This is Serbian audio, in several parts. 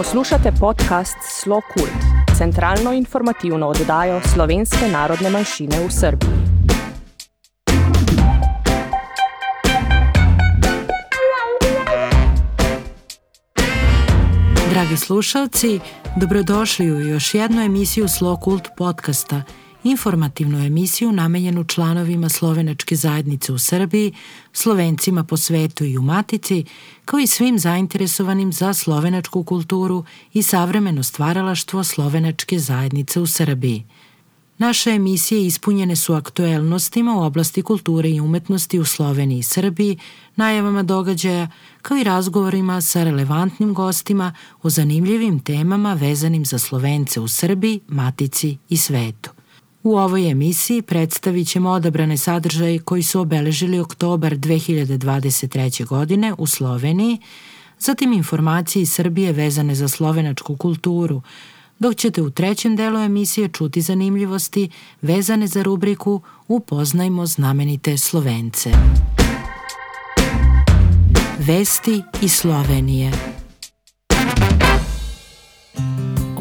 Poslušate podcast Slo Kult, centralno informativno oddajo slovenske narodne manjšine v Srbiji. Dragi slušalci, dobrodošli u još jednu emisiju Slo Kult podcasta – informativnu emisiju namenjenu članovima slovenačke zajednice u Srbiji, slovencima po svetu i u Matici, kao i svim zainteresovanim za slovenačku kulturu i savremeno stvaralaštvo slovenačke zajednice u Srbiji. Naše emisije ispunjene su aktuelnostima u oblasti kulture i umetnosti u Sloveniji i Srbiji, najavama događaja, kao i razgovorima sa relevantnim gostima o zanimljivim temama vezanim za Slovence u Srbiji, Matici i svetu. U ovoj emisiji predstavit ćemo odabrane sadržaje koji su obeležili oktobar 2023. godine u Sloveniji, zatim informacije iz Srbije vezane za slovenačku kulturu, dok ćete u trećem delu emisije čuti zanimljivosti vezane za rubriku Upoznajmo znamenite Slovence. Vesti iz Slovenije –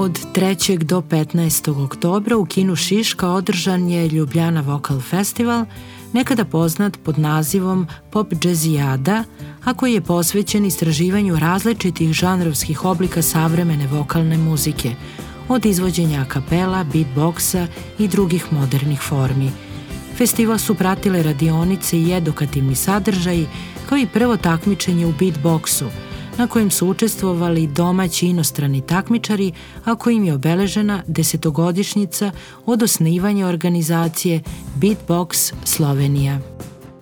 Od 3. do 15. oktobra u kinu Šiška održan je Ljubljana Vokal Festival, nekada poznat pod nazivom Pop Jazzijada, a koji je posvećen istraživanju različitih žanrovskih oblika savremene vokalne muzike, od izvođenja kapela, beatboxa i drugih modernih formi. Festival su pratile radionice i edukativni sadržaji, kao i prvo takmičenje u beatboxu – na kojem su učestvovali domaći inostrani takmičari, a kojim je obeležena desetogodišnjica od osnivanja organizacije Beatbox Slovenija.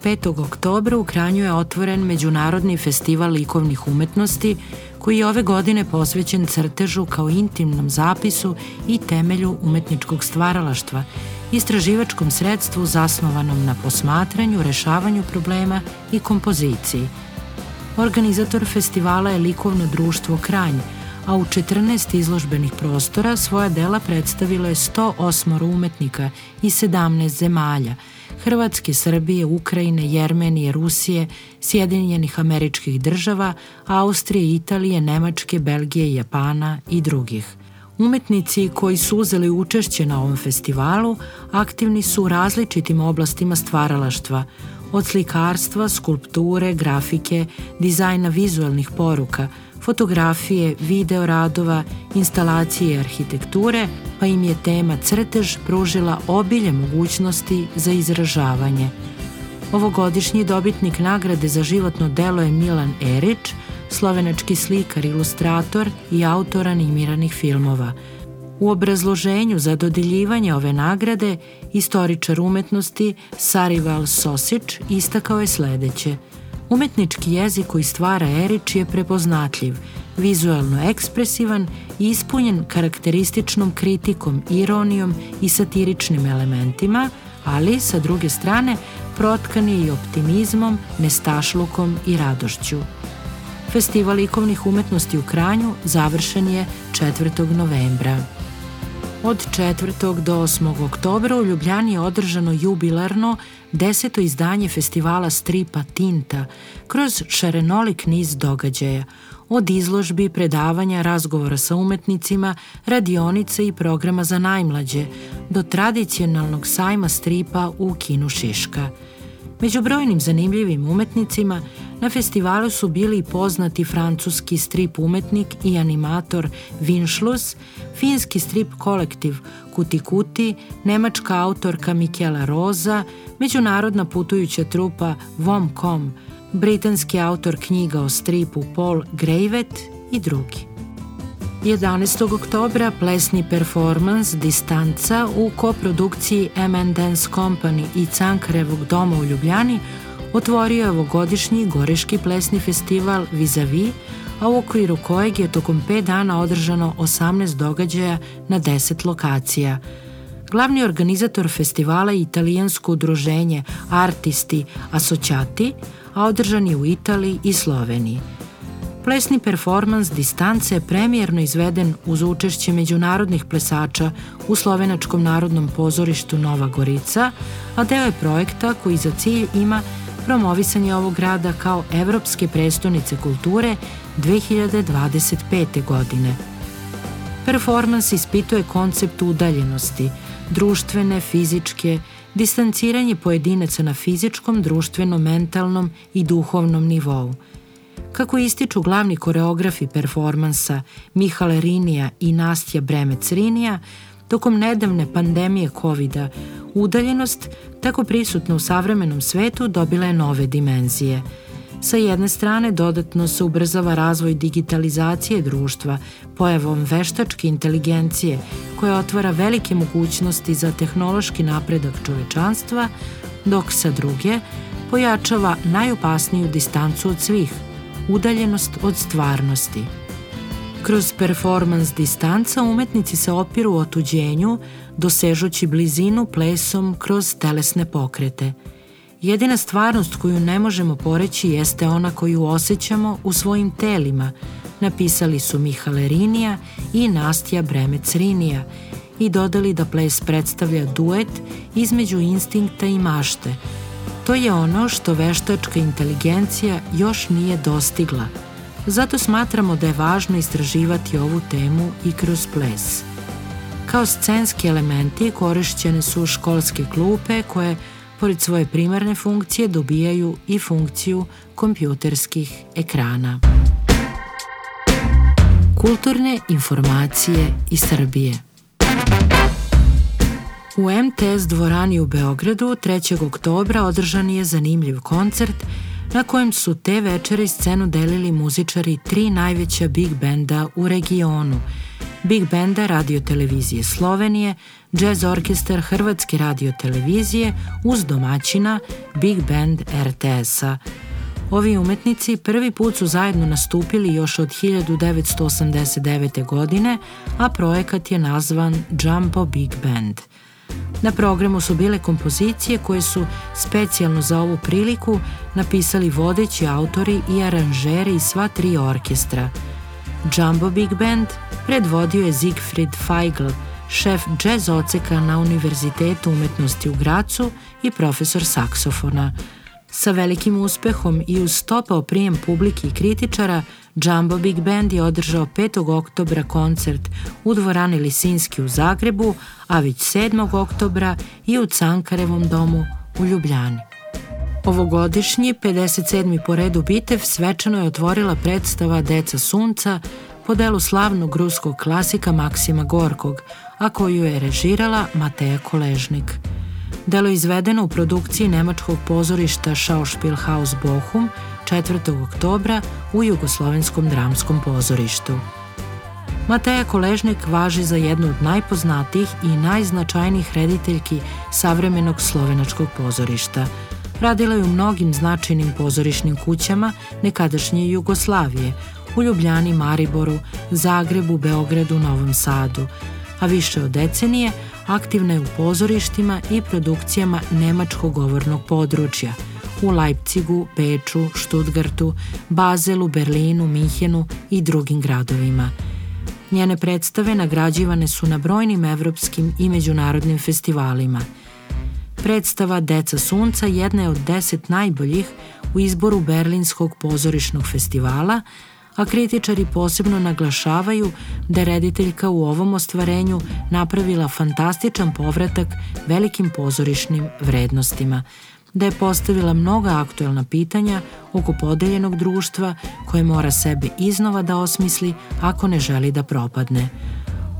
5. oktobra u Kranju je otvoren Međunarodni festival likovnih umetnosti koji je ove godine posvećen crtežu kao intimnom zapisu i temelju umetničkog stvaralaštva, istraživačkom sredstvu zasnovanom na posmatranju, rešavanju problema i kompoziciji – Organizator festivala je likovno društvo Kranj, a u 14 izložbenih prostora svoja dela predstavilo je 108 umetnika iz 17 zemalja, Hrvatske, Srbije, Ukrajine, Jermenije, Rusije, Sjedinjenih američkih država, Austrije, Italije, Nemačke, Belgije, Japana i drugih. Umetnici koji su uzeli učešće na ovom festivalu aktivni su u različitim oblastima stvaralaštva, od slikarstva, skulpture, grafike, dizajna vizualnih poruka, fotografije, video radova, instalacije i arhitekture, pa im je tema crtež pružila obilje mogućnosti za izražavanje. Ovogodišnji dobitnik nagrade za životno delo je Milan Erić, slovenački slikar, ilustrator i autor animiranih filmova – U obrazloženju za dodeljivanje ove nagrade istoričar umetnosti Sarival Sosić istakao je sledeće. Umetnički jezik koji stvara Erić je prepoznatljiv, vizualno ekspresivan i ispunjen karakterističnom kritikom, ironijom i satiričnim elementima, ali, sa druge strane, protkan je i optimizmom, nestašlukom i radošću. Festival likovnih umetnosti u Kranju završen je 4. novembra. Od 4. do 8. oktobra u Ljubljani je održano jubilarno deseto izdanje festivala stripa Tinta kroz šarenolik niz događaja, od izložbi, predavanja, razgovora sa umetnicima, radionice i programa za najmlađe, do tradicionalnog sajma stripa u kinu Šiška – Među brojnim zanimljivim umetnicima na festivalu su bili poznati francuski strip umetnik i animator Vinšlus, finski strip kolektiv Kuti Kuti, nemačka autorka Mikela Roza, međunarodna putujuća trupa Vomcom, britanski autor knjiga o stripu Paul Greivet i drugi. 11. oktobra plesni performans Distanca u koprodukciji M&N Dance Company i Cankarevog doma u Ljubljani otvorio je ovogodišnji Goriški plesni festival Vizavi, a u okviru kojeg je tokom 5 dana održano 18 događaja na 10 lokacija. Glavni organizator festivala je italijansko udruženje Artisti Asociati, a održan je u Italiji i Sloveniji – Plesni performans Distance je premijerno izveden uz učešće međunarodnih plesača u Slovenačkom narodnom pozorištu Nova Gorica, a deo je projekta koji za cilj ima promovisanje ovog grada kao Evropske prestonice kulture 2025. godine. Performans ispituje koncept udaljenosti, društvene, fizičke, distanciranje pojedinaca na fizičkom, društvenom, mentalnom i duhovnom nivou. Kako ističu glavni koreografi performansa Mihala Rinija i Nastja Bremec-Rinija, tokom nedavne pandemije covid udaljenost, tako prisutna u savremenom svetu, dobila je nove dimenzije – Sa jedne strane dodatno se ubrzava razvoj digitalizacije društva pojavom veštačke inteligencije koja otvara velike mogućnosti za tehnološki napredak čovečanstva, dok sa druge pojačava najopasniju distancu od svih, udaljenost od stvarnosti. Kroz performans distanca umetnici se opiru otuđenju, dosežući blizinu plesom kroz telesne pokrete – Jedina stvarnost koju ne možemo poreći jeste ona koju osjećamo u svojim telima, napisali su Mihale Rinija i Nastja Bremec Rinija i dodali da ples predstavlja duet između instinkta i mašte. To je ono što veštačka inteligencija još nije dostigla. Zato smatramo da je važno istraživati ovu temu i kroz ples. Kao scenski elementi korišćene su školske klupe koje pored svoje primarne funkcije dobijaju i funkciju kompjuterskih ekrana. Kulturne informacije iz Srbije U MTS dvorani u Beogradu 3. oktobra održan je zanimljiv koncert na kojem su te večere scenu delili muzičari tri najveća big benda u regionu – Big Benda Radio Televizije Slovenije, Jazz Orkestar Hrvatske Radio Televizije uz domaćina Big Band RTS-a. Ovi umetnici prvi put su zajedno nastupili još od 1989. godine, a projekat je nazvan Jumbo Big Band. Na programu su bile kompozicije koje su specijalno za ovu priliku napisali vodeći autori i aranžeri iz sva tri orkestra – Jumbo Big Band predvodio je Siegfried Feigl, šef džez oceka na Univerzitetu umetnosti u Gracu i profesor saksofona. Sa velikim uspehom i uz stopao prijem publike i kritičara, Jumbo Big Band je održao 5. oktobra koncert u dvorani Lisinski u Zagrebu, a već 7. oktobra i u Cankarevom domu u Ljubljani. Ovogodišnji 57. po redu bitev svečano je otvorila predstava Deca sunca po delu slavnog ruskog klasika Maksima Gorkog, a koju je režirala Mateja Koležnik. Delo izvedeno u produkciji nemačkog pozorišta Schauspielhaus Bochum 4. oktobra u Jugoslovenskom dramskom pozorištu. Mateja Koležnik važi za jednu od najpoznatijih i najznačajnijih rediteljki savremenog slovenačkog pozorišta – Radila je u mnogim značajnim pozorišnim kućama nekadašnje Jugoslavije, u Ljubljani, Mariboru, Zagrebu, Beogradu, Novom Sadu, a više od decenije aktivna je u pozorištima i produkcijama nemačkog govornog područja u Leipcigu, Beču, Štutgartu, Bazelu, Berlinu, Minhenu i drugim gradovima. Njene predstave nagrađivane su na brojnim evropskim i međunarodnim festivalima – Predstava Deca sunca jedna je od deset najboljih u izboru Berlinskog pozorišnog festivala, a kritičari posebno naglašavaju da je rediteljka u ovom ostvarenju napravila fantastičan povratak velikim pozorišnim vrednostima, da je postavila mnoga aktuelna pitanja oko podeljenog društva koje mora sebe iznova da osmisli ako ne želi da propadne.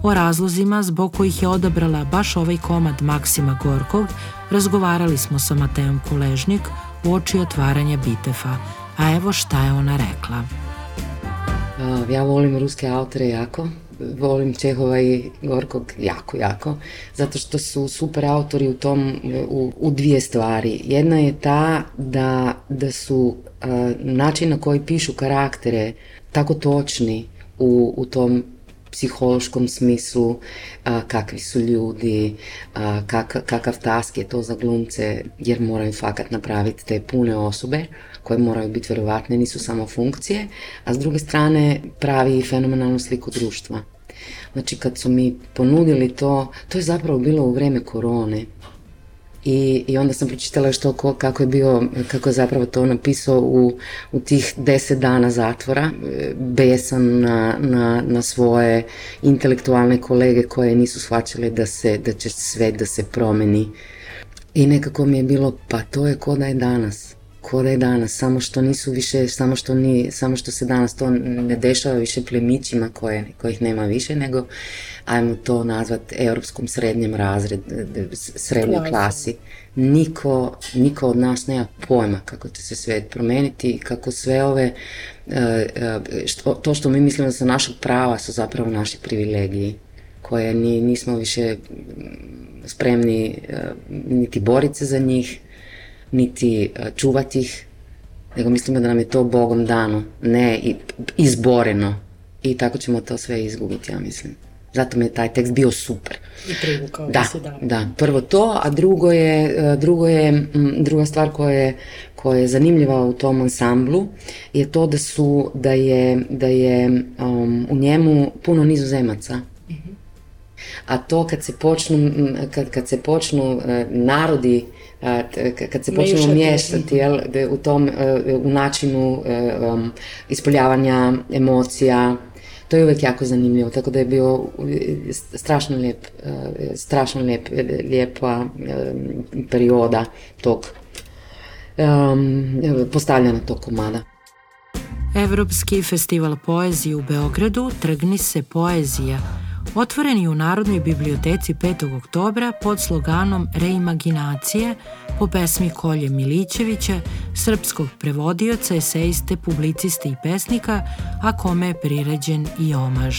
O razlozima zbog kojih je odabrala baš ovaj komad Maksima Gorkog razgovarali smo sa Matejom Kuležnik u oči otvaranja Bitefa, a evo šta je ona rekla. Ja volim ruske autore jako, volim Čehova i Gorkog jako, jako, zato što su super autori u tom, u, u dvije stvari. Jedna je ta da, da su a, način na koji pišu karaktere tako točni u, u tom psihološkom smislu, a, kakvi su ljudi, a, kak, kakav task je to za glumce, jer moraju fakat napraviti te pune osobe koje moraju biti verovatne, nisu samo funkcije, a s druge strane pravi fenomenalnu sliku društva. Znači kad su mi ponudili to, to je zapravo bilo u vreme korone I, I onda sam pročitala što, ko, kako je bio, kako je zapravo to napisao u, u tih deset dana zatvora, besan na, na, na svoje intelektualne kolege koje nisu shvaćale da, se, da će sve da se promeni. I nekako mi je bilo, pa to je ko da je danas ko da je danas, samo što nisu više, samo što, ni, samo što se danas to ne dešava više plemićima koje, kojih nema više, nego ajmo to nazvat europskom srednjem razred, srednjoj klasi. Niko, niko od nas nema pojma kako će se svet promeniti kako sve ove, e, e, što, to što mi mislimo da su našeg prava su zapravo naši privilegiji koje ni, nismo više spremni e, niti boriti se za njih, niti e, čuvati ih, nego mislimo da nam je to Bogom dano, ne izboreno. I tako ćemo to sve izgubiti, ja mislim. Zato mi je taj tekst bio super. I privukao da, se da. Da, prvo to, a drugo je, e, drugo je druga stvar koja je, koja je zanimljiva u tom ansamblu je to da su, da je, da je um, u njemu puno nizozemaca. Mm -hmm. A to kad se počnu, kad, kad se počnu uh, narodi kad se počnemo miješati jel, u tom, e, u načinu e, um, ispoljavanja emocija, to je uvek jako zanimljivo, tako da je bio e, strašno lijep, strašno lijep, lijepa perioda tog um, postavljanja tog komada. Evropski festival poezije u Beogradu Trgni se poezija otvoren je u Narodnoj biblioteci 5. oktobra pod sloganom Reimaginacije po pesmi Kolje Milićevića, srpskog prevodioca, eseiste, publiciste i pesnika, a kome je priređen i omaž.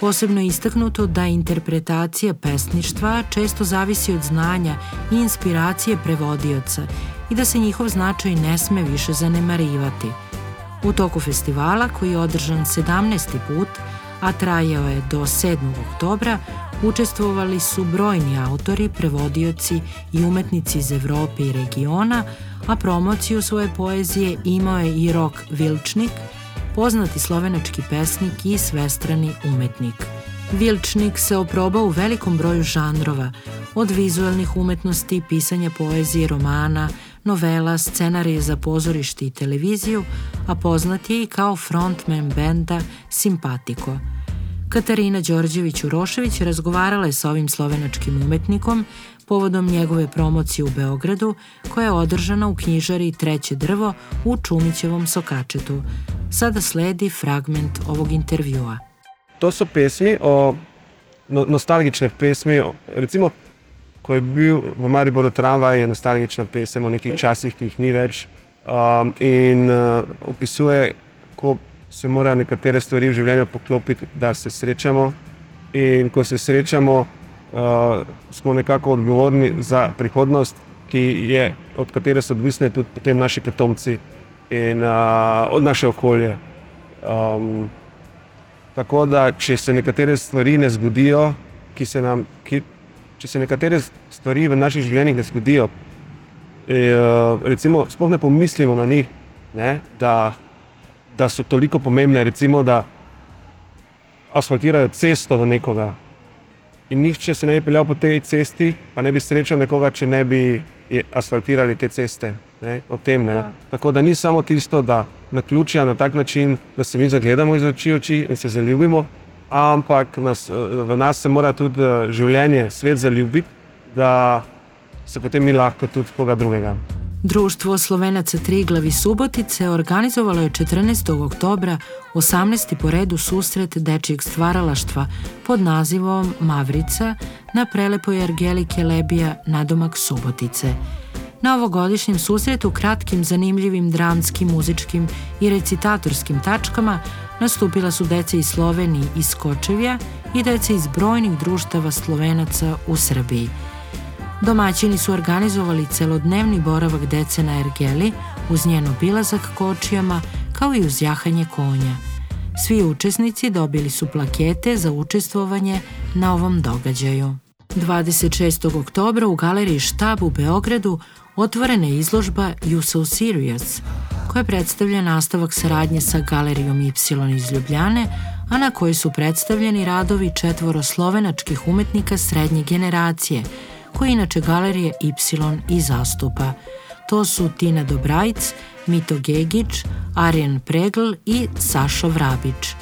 Posebno je istaknuto da interpretacija pesništva često zavisi od znanja i inspiracije prevodioca i da se njihov značaj ne sme više zanemarivati. U toku festivala, koji je održan 17. put, a trajao je do 7. oktobra, učestvovali su brojni autori, prevodioci i umetnici iz Evrope i regiona, a promociju svoje poezije imao je i Rok Vilčnik, poznati slovenački pesnik i svestrani umetnik. Vilčnik se oprobao u velikom broju žanrova, od vizualnih umetnosti, pisanja poezije, romana, novela, scenarije za pozorište i televiziju, a poznat je i kao frontman benda Simpatiko – Katarina Đorđević-Urošević razgovarala je sa ovim slovenačkim umetnikom povodom njegove promocije u Beogradu koja je održana u knjižari Treće drvo u Čumićevom Sokačetu. Sada sledi fragment ovog intervjua. To su pesmi o no, nostalgične pesmi, recimo ko je bil v Mariboru tramvaj, je nostalgična pesem o nekih časih, ki jih ni več um, in uh, opisuje, ko se morajo nekatere stvari v življenju poklopiti, da se srečamo. In ko se srečamo, uh, smo nekako odgovorni za prihodnost, je, od katere so odvisne tudi naši potomci in uh, od naše okolje. Um, tako da, če se nekatere stvari ne zgodijo, ki se nam, ki, če se nekatere stvari v naših življenjih ne zgodijo, je, uh, recimo, sploh ne pomislimo na njih, ne, da da so toliko pomembne, recimo, da asfaltirajo cesto do nekoga. In nihče se ne bi peljal po tej cesti, pa ne bi srečal nekoga, če ne bi asfaltirali te ceste. Ne, tem, ne. Ja. Tako da ni samo tisto, da na ključja na tak način, da se mi zagledamo iz oči oči in se zaljubimo, ampak nas, v nas se mora tudi eh, življenje, svet zaljubiti, da se potem mi lahko tudi koga drugega. Društvo Slovenaca Triglav i Subotice organizovalo je 14. oktobra 18. po redu susret dečijeg stvaralaštva pod nazivom Mavrica na prelepoj Argelike Lebija nadomak Subotice. Na ovogodišnjem susretu kratkim, zanimljivim dramskim, muzičkim i recitatorskim tačkama nastupila su deca iz Slovenije i Skočevja i deca iz brojnih društava Slovenaca u Srbiji – Domaćini su organizovali celodnevni boravak dece na Ergeli uz njen obilazak kočijama kao i uz jahanje konja. Svi učesnici dobili su plakete za učestvovanje na ovom događaju. 26. oktobra u galeriji Štab u Beogradu otvorena je izložba You So Serious, koja predstavlja nastavak saradnje sa galerijom Y iz Ljubljane, a na kojoj su predstavljeni radovi četvoro slovenačkih umetnika srednje generacije – koji inače galerije Y i zastupa. To su Tina Dobrajc, Mito Gegić, Arjen Pregl i Sašo Vrabić.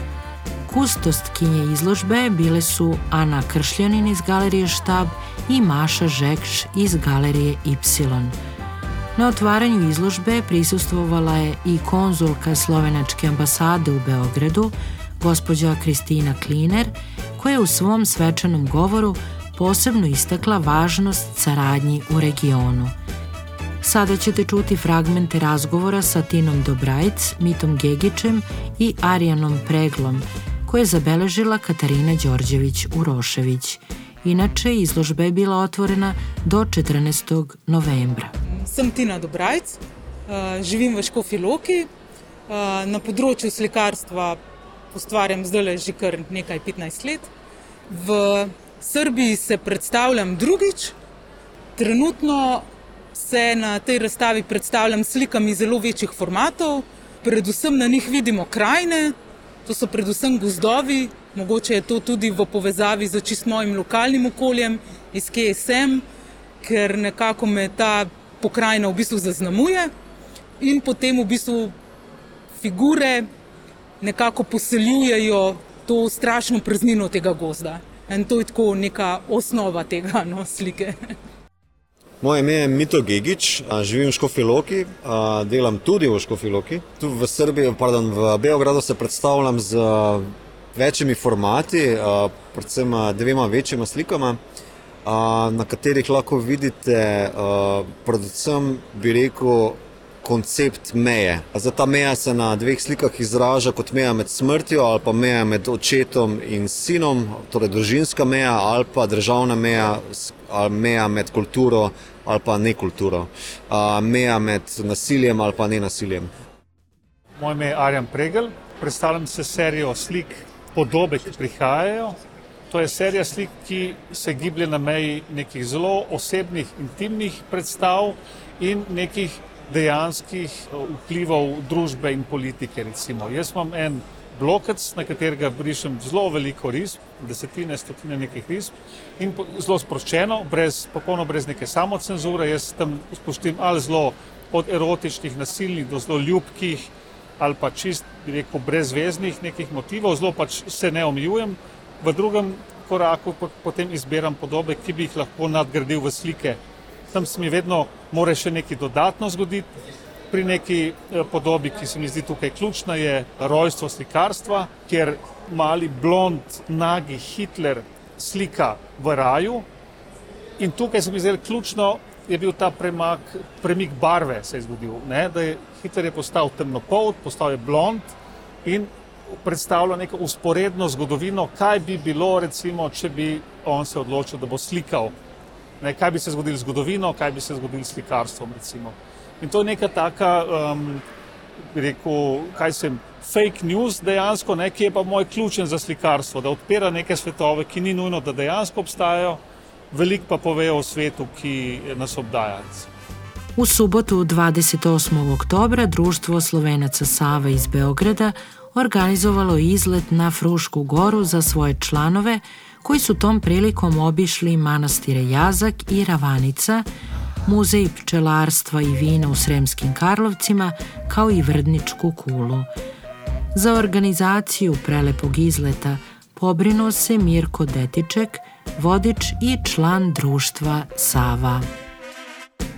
Kustostkinje izložbe bile su Ana Kršljanin iz galerije Štab i Maša Žekš iz galerije Y. Na otvaranju izložbe prisustvovala je i konzulka Slovenačke ambasade u Beogradu, gospođa Kristina Kliner, koja je u svom svečanom govoru posebno istakla važnost saradnji u regionu. Sada ćete čuti fragmente razgovora sa Tinom Dobrajc, Mitom Gegićem i Arijanom Preglom, koje je zabeležila Katarina Đorđević-Urošević. Inače, izložba je bila otvorena do 14. novembra. Sem Tina Dobrajc, eh, živim v Škofi Loki. Eh, na področju slikarstva ustvarjam zdaj že kar nekaj 15 let. V Srbiji se predstavljam drugič. Trenutno se na tej razstavi predstavljam slikami zelo večjih formatov, predvsem na njih vidimo krajine, to so predvsem gozdovi, mogoče je to tudi v povezavi z čist mojim lokalnim okoljem, iz kje sem, ker nekako me ta pokrajina v bistvu zaznamuje in potem v bistvu figure nekako poseljujejo to strašno praznino tega gozda. In to je tako neka osnova tega no, slike. Moje ime je Mito Gigič, živim v Škofiloki, delam tudi v Škofiloki. Tu v Srbiji, pardon, v Beogradu se predstavljam z večjimi formati, predvsem dvema večjima slikama, na katerih lahko vidite, predvsem bi rekel, koncept meje. Za ta meja se na dveh slikah izraža kot meja med smrtjo ali pa meja med očetom in sinom, torej družinska meja ali pa državna meja, ali meja med kulturo ali pa nekulturo, meja med nasiljem ali pa nenasiljem. Moje ime je Arjan Pregel, predstavljam se serijo slik podobe, ki prihajajo. To je serija slik, ki se giblje na meji nekih zelo osebnih, intimnih predstav in nekih dejanskih eh, vplivov družbe in politike. Recimo. Jaz imam en blokec, na katerega brišem zelo veliko risb, desetine, stotine nekih risb in zelo sproščeno, brez, popolno brez neke samocenzure. Jaz tam spuščam ali zelo od erotičnih, nasilnih do zelo ljubkih ali pa čist, bi rekel, brezveznih nekih motivov, zelo pač se ne omejujem. V drugem koraku potem izbiram podobe, ki bi jih lahko nadgradil v slike tam se mi vedno more še nekaj dodatno zgoditi. Pri neki eh, podobi, ki se mi zdi tukaj ključna, je rojstvo slikarstva, kjer mali blond, nagi Hitler slika v raju. In tukaj se mi zdi ključno, je bil ta premak, premik barve, se je zgodil. Ne? Da je Hitler je postal temnopolt, postal je blond in predstavlja neko usporedno zgodovino, kaj bi bilo, recimo, če bi on se odločil, da bo slikal ne, kaj bi se zgodilo z zgodovino, kaj bi se zgodilo s slikarstvom. Recimo. In to je neka taka, um, rekel, kaj sem, fake news dejansko, ne, ki je pa moj ključen za slikarstvo, da odpira neke svetove, ki ni nujno, da dejansko obstajajo, veliko pa povejo o svetu, ki nas obdaja. V soboto 28. oktober Društvo Slovenaca Sava iz Beograda organizovalo izlet na Frušku goru za svoje članove, koji su tom prilikom obišli manastire Jazak i Ravanica, muzej pčelarstva i vina u Sremskim Karlovcima, kao i Vrdničku kulu. Za organizaciju prelepog izleta pobrinuo se Mirko Detiček, vodič i član društva Sava.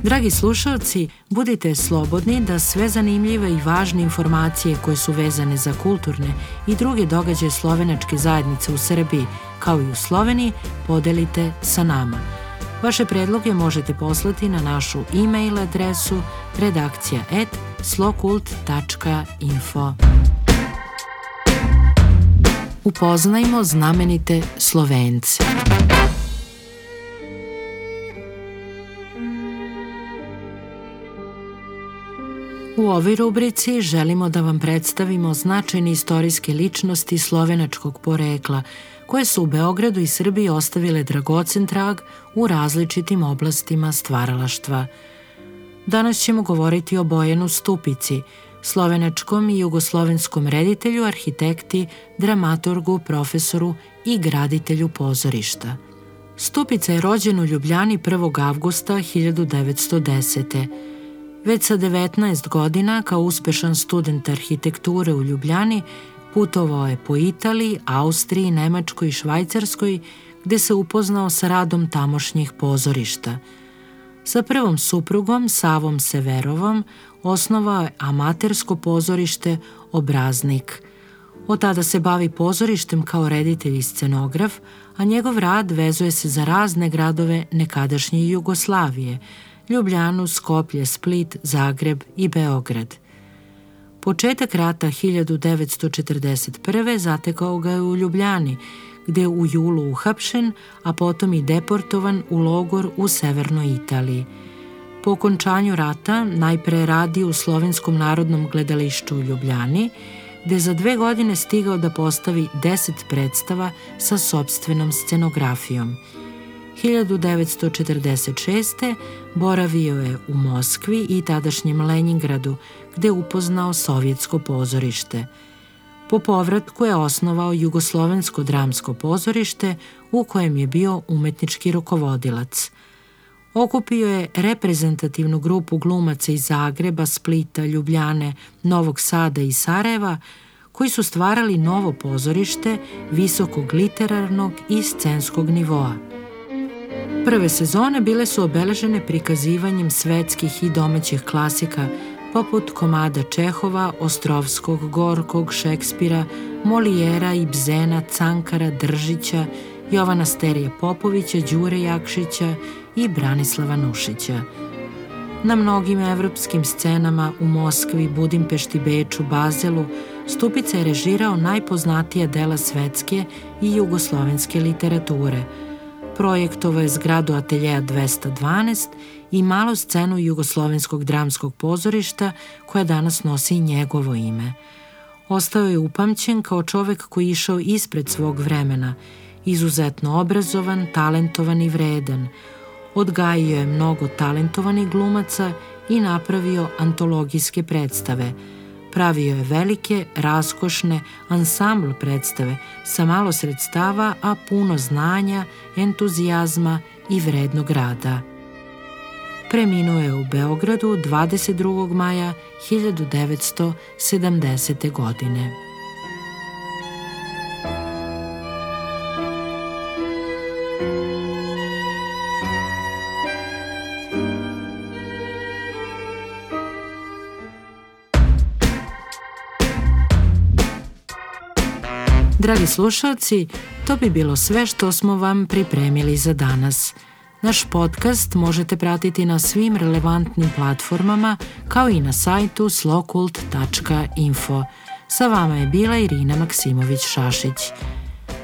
Dragi slušalci, budite slobodni da sve zanimljive i važne informacije koje su vezane za kulturne i druge događaje slovenačke zajednice u Srbiji, kao i u Sloveniji, podelite sa nama. Vaše predloge možete poslati na našu e-mail adresu redakcija.slokult.info. Upoznajmo znamenite Slovence. U ovoj rubrici želimo da vam predstavimo značajne istorijske ličnosti slovenačkog porekla, koje su u Beogradu i Srbiji ostavile dragocen trag u različitim oblastima stvaralaštva. Danas ćemo govoriti o Bojanu Stupici, slovenačkom i jugoslovenskom reditelju, arhitekti, dramaturgu, profesoru i graditelju pozorišta. Stupica je rođen u Ljubljani 1. avgusta 1910. Već sa 19 godina, kao uspešan student arhitekture u Ljubljani, putovao je po Italiji, Austriji, Nemačkoj i Švajcarskoj, gde se upoznao sa radom tamošnjih pozorišta. Sa prvom suprugom, Savom Severovom, osnovao je amatersko pozorište Obraznik. Od tada se bavi pozorištem kao reditelj i scenograf, a njegov rad vezuje se za razne gradove nekadašnje Jugoslavije, Ljubljanu, Skoplje, Split, Zagreb i Beograd. Početak rata 1941. zatekao ga je u Ljubljani, gde je u julu uhapšen, a potom i deportovan u logor u severnoj Italiji. Po okončanju rata najpre radi u Slovenskom narodnom gledalištu u Ljubljani, gde za dve godine stigao da postavi deset predstava sa sobstvenom scenografijom. 1946. boravio je u Moskvi i tadašnjem Leningradu, gde upoznao sovjetsko pozorište. Po povratku je osnovao Jugoslovensko dramsko pozorište u kojem je bio umetnički rukovodilac. Okupio je reprezentativnu grupu glumaca iz Zagreba, Splita, Ljubljane, Novog Sada i Sarajeva, koji su stvarali novo pozorište visokog literarnog i scenskog nivoa. Prve sezone bile su obeležene prikazivanjem svetskih i domaćih klasika poput komada Čehova, Ostrovskog, Gorkog, Šekspira, Molijera, Ibzena, Cankara, Držića, Jovana Sterije Popovića, Đure Jakšića i Branislava Nušića. Na mnogim evropskim scenama u Moskvi, Budimpešti, Beču, Bazelu, Stupica je režirao najpoznatija dela svetske i jugoslovenske literature. Projektovo je zgradu Ateljeja 212 i malu scenu Jugoslovenskog dramskog pozorišta koja danas nosi njegovo ime. Ostao je upamćen kao čovek koji išao ispred svog vremena, izuzetno obrazovan, talentovan i vredan. Odgajio je mnogo talentovanih glumaca i napravio antologijske predstave. Pravio je velike, raskošne ansambl predstave sa malo sredstava, a puno znanja, entuzijazma i vrednog rada preminuo je u Beogradu 22. maja 1970. godine. Dragi slušalci, to bi bilo sve što smo vam pripremili za danas – Naš podcast možete pratiti na svim relevantnim platformama kao i na sajtu slokult.info. Sa vama je bila Irina Maksimović-Šašić.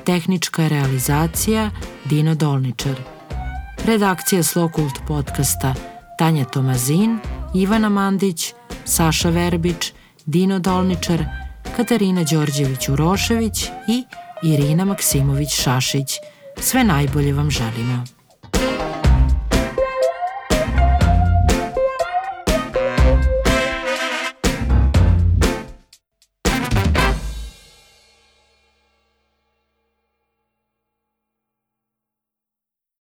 Tehnička realizacija Dino Dolničar. Redakcija Slokult podcasta Tanja Tomazin, Ivana Mandić, Saša Verbić, Dino Dolničar, Katarina Đorđević-Urošević i Irina Maksimović-Šašić. Sve najbolje vam želimo.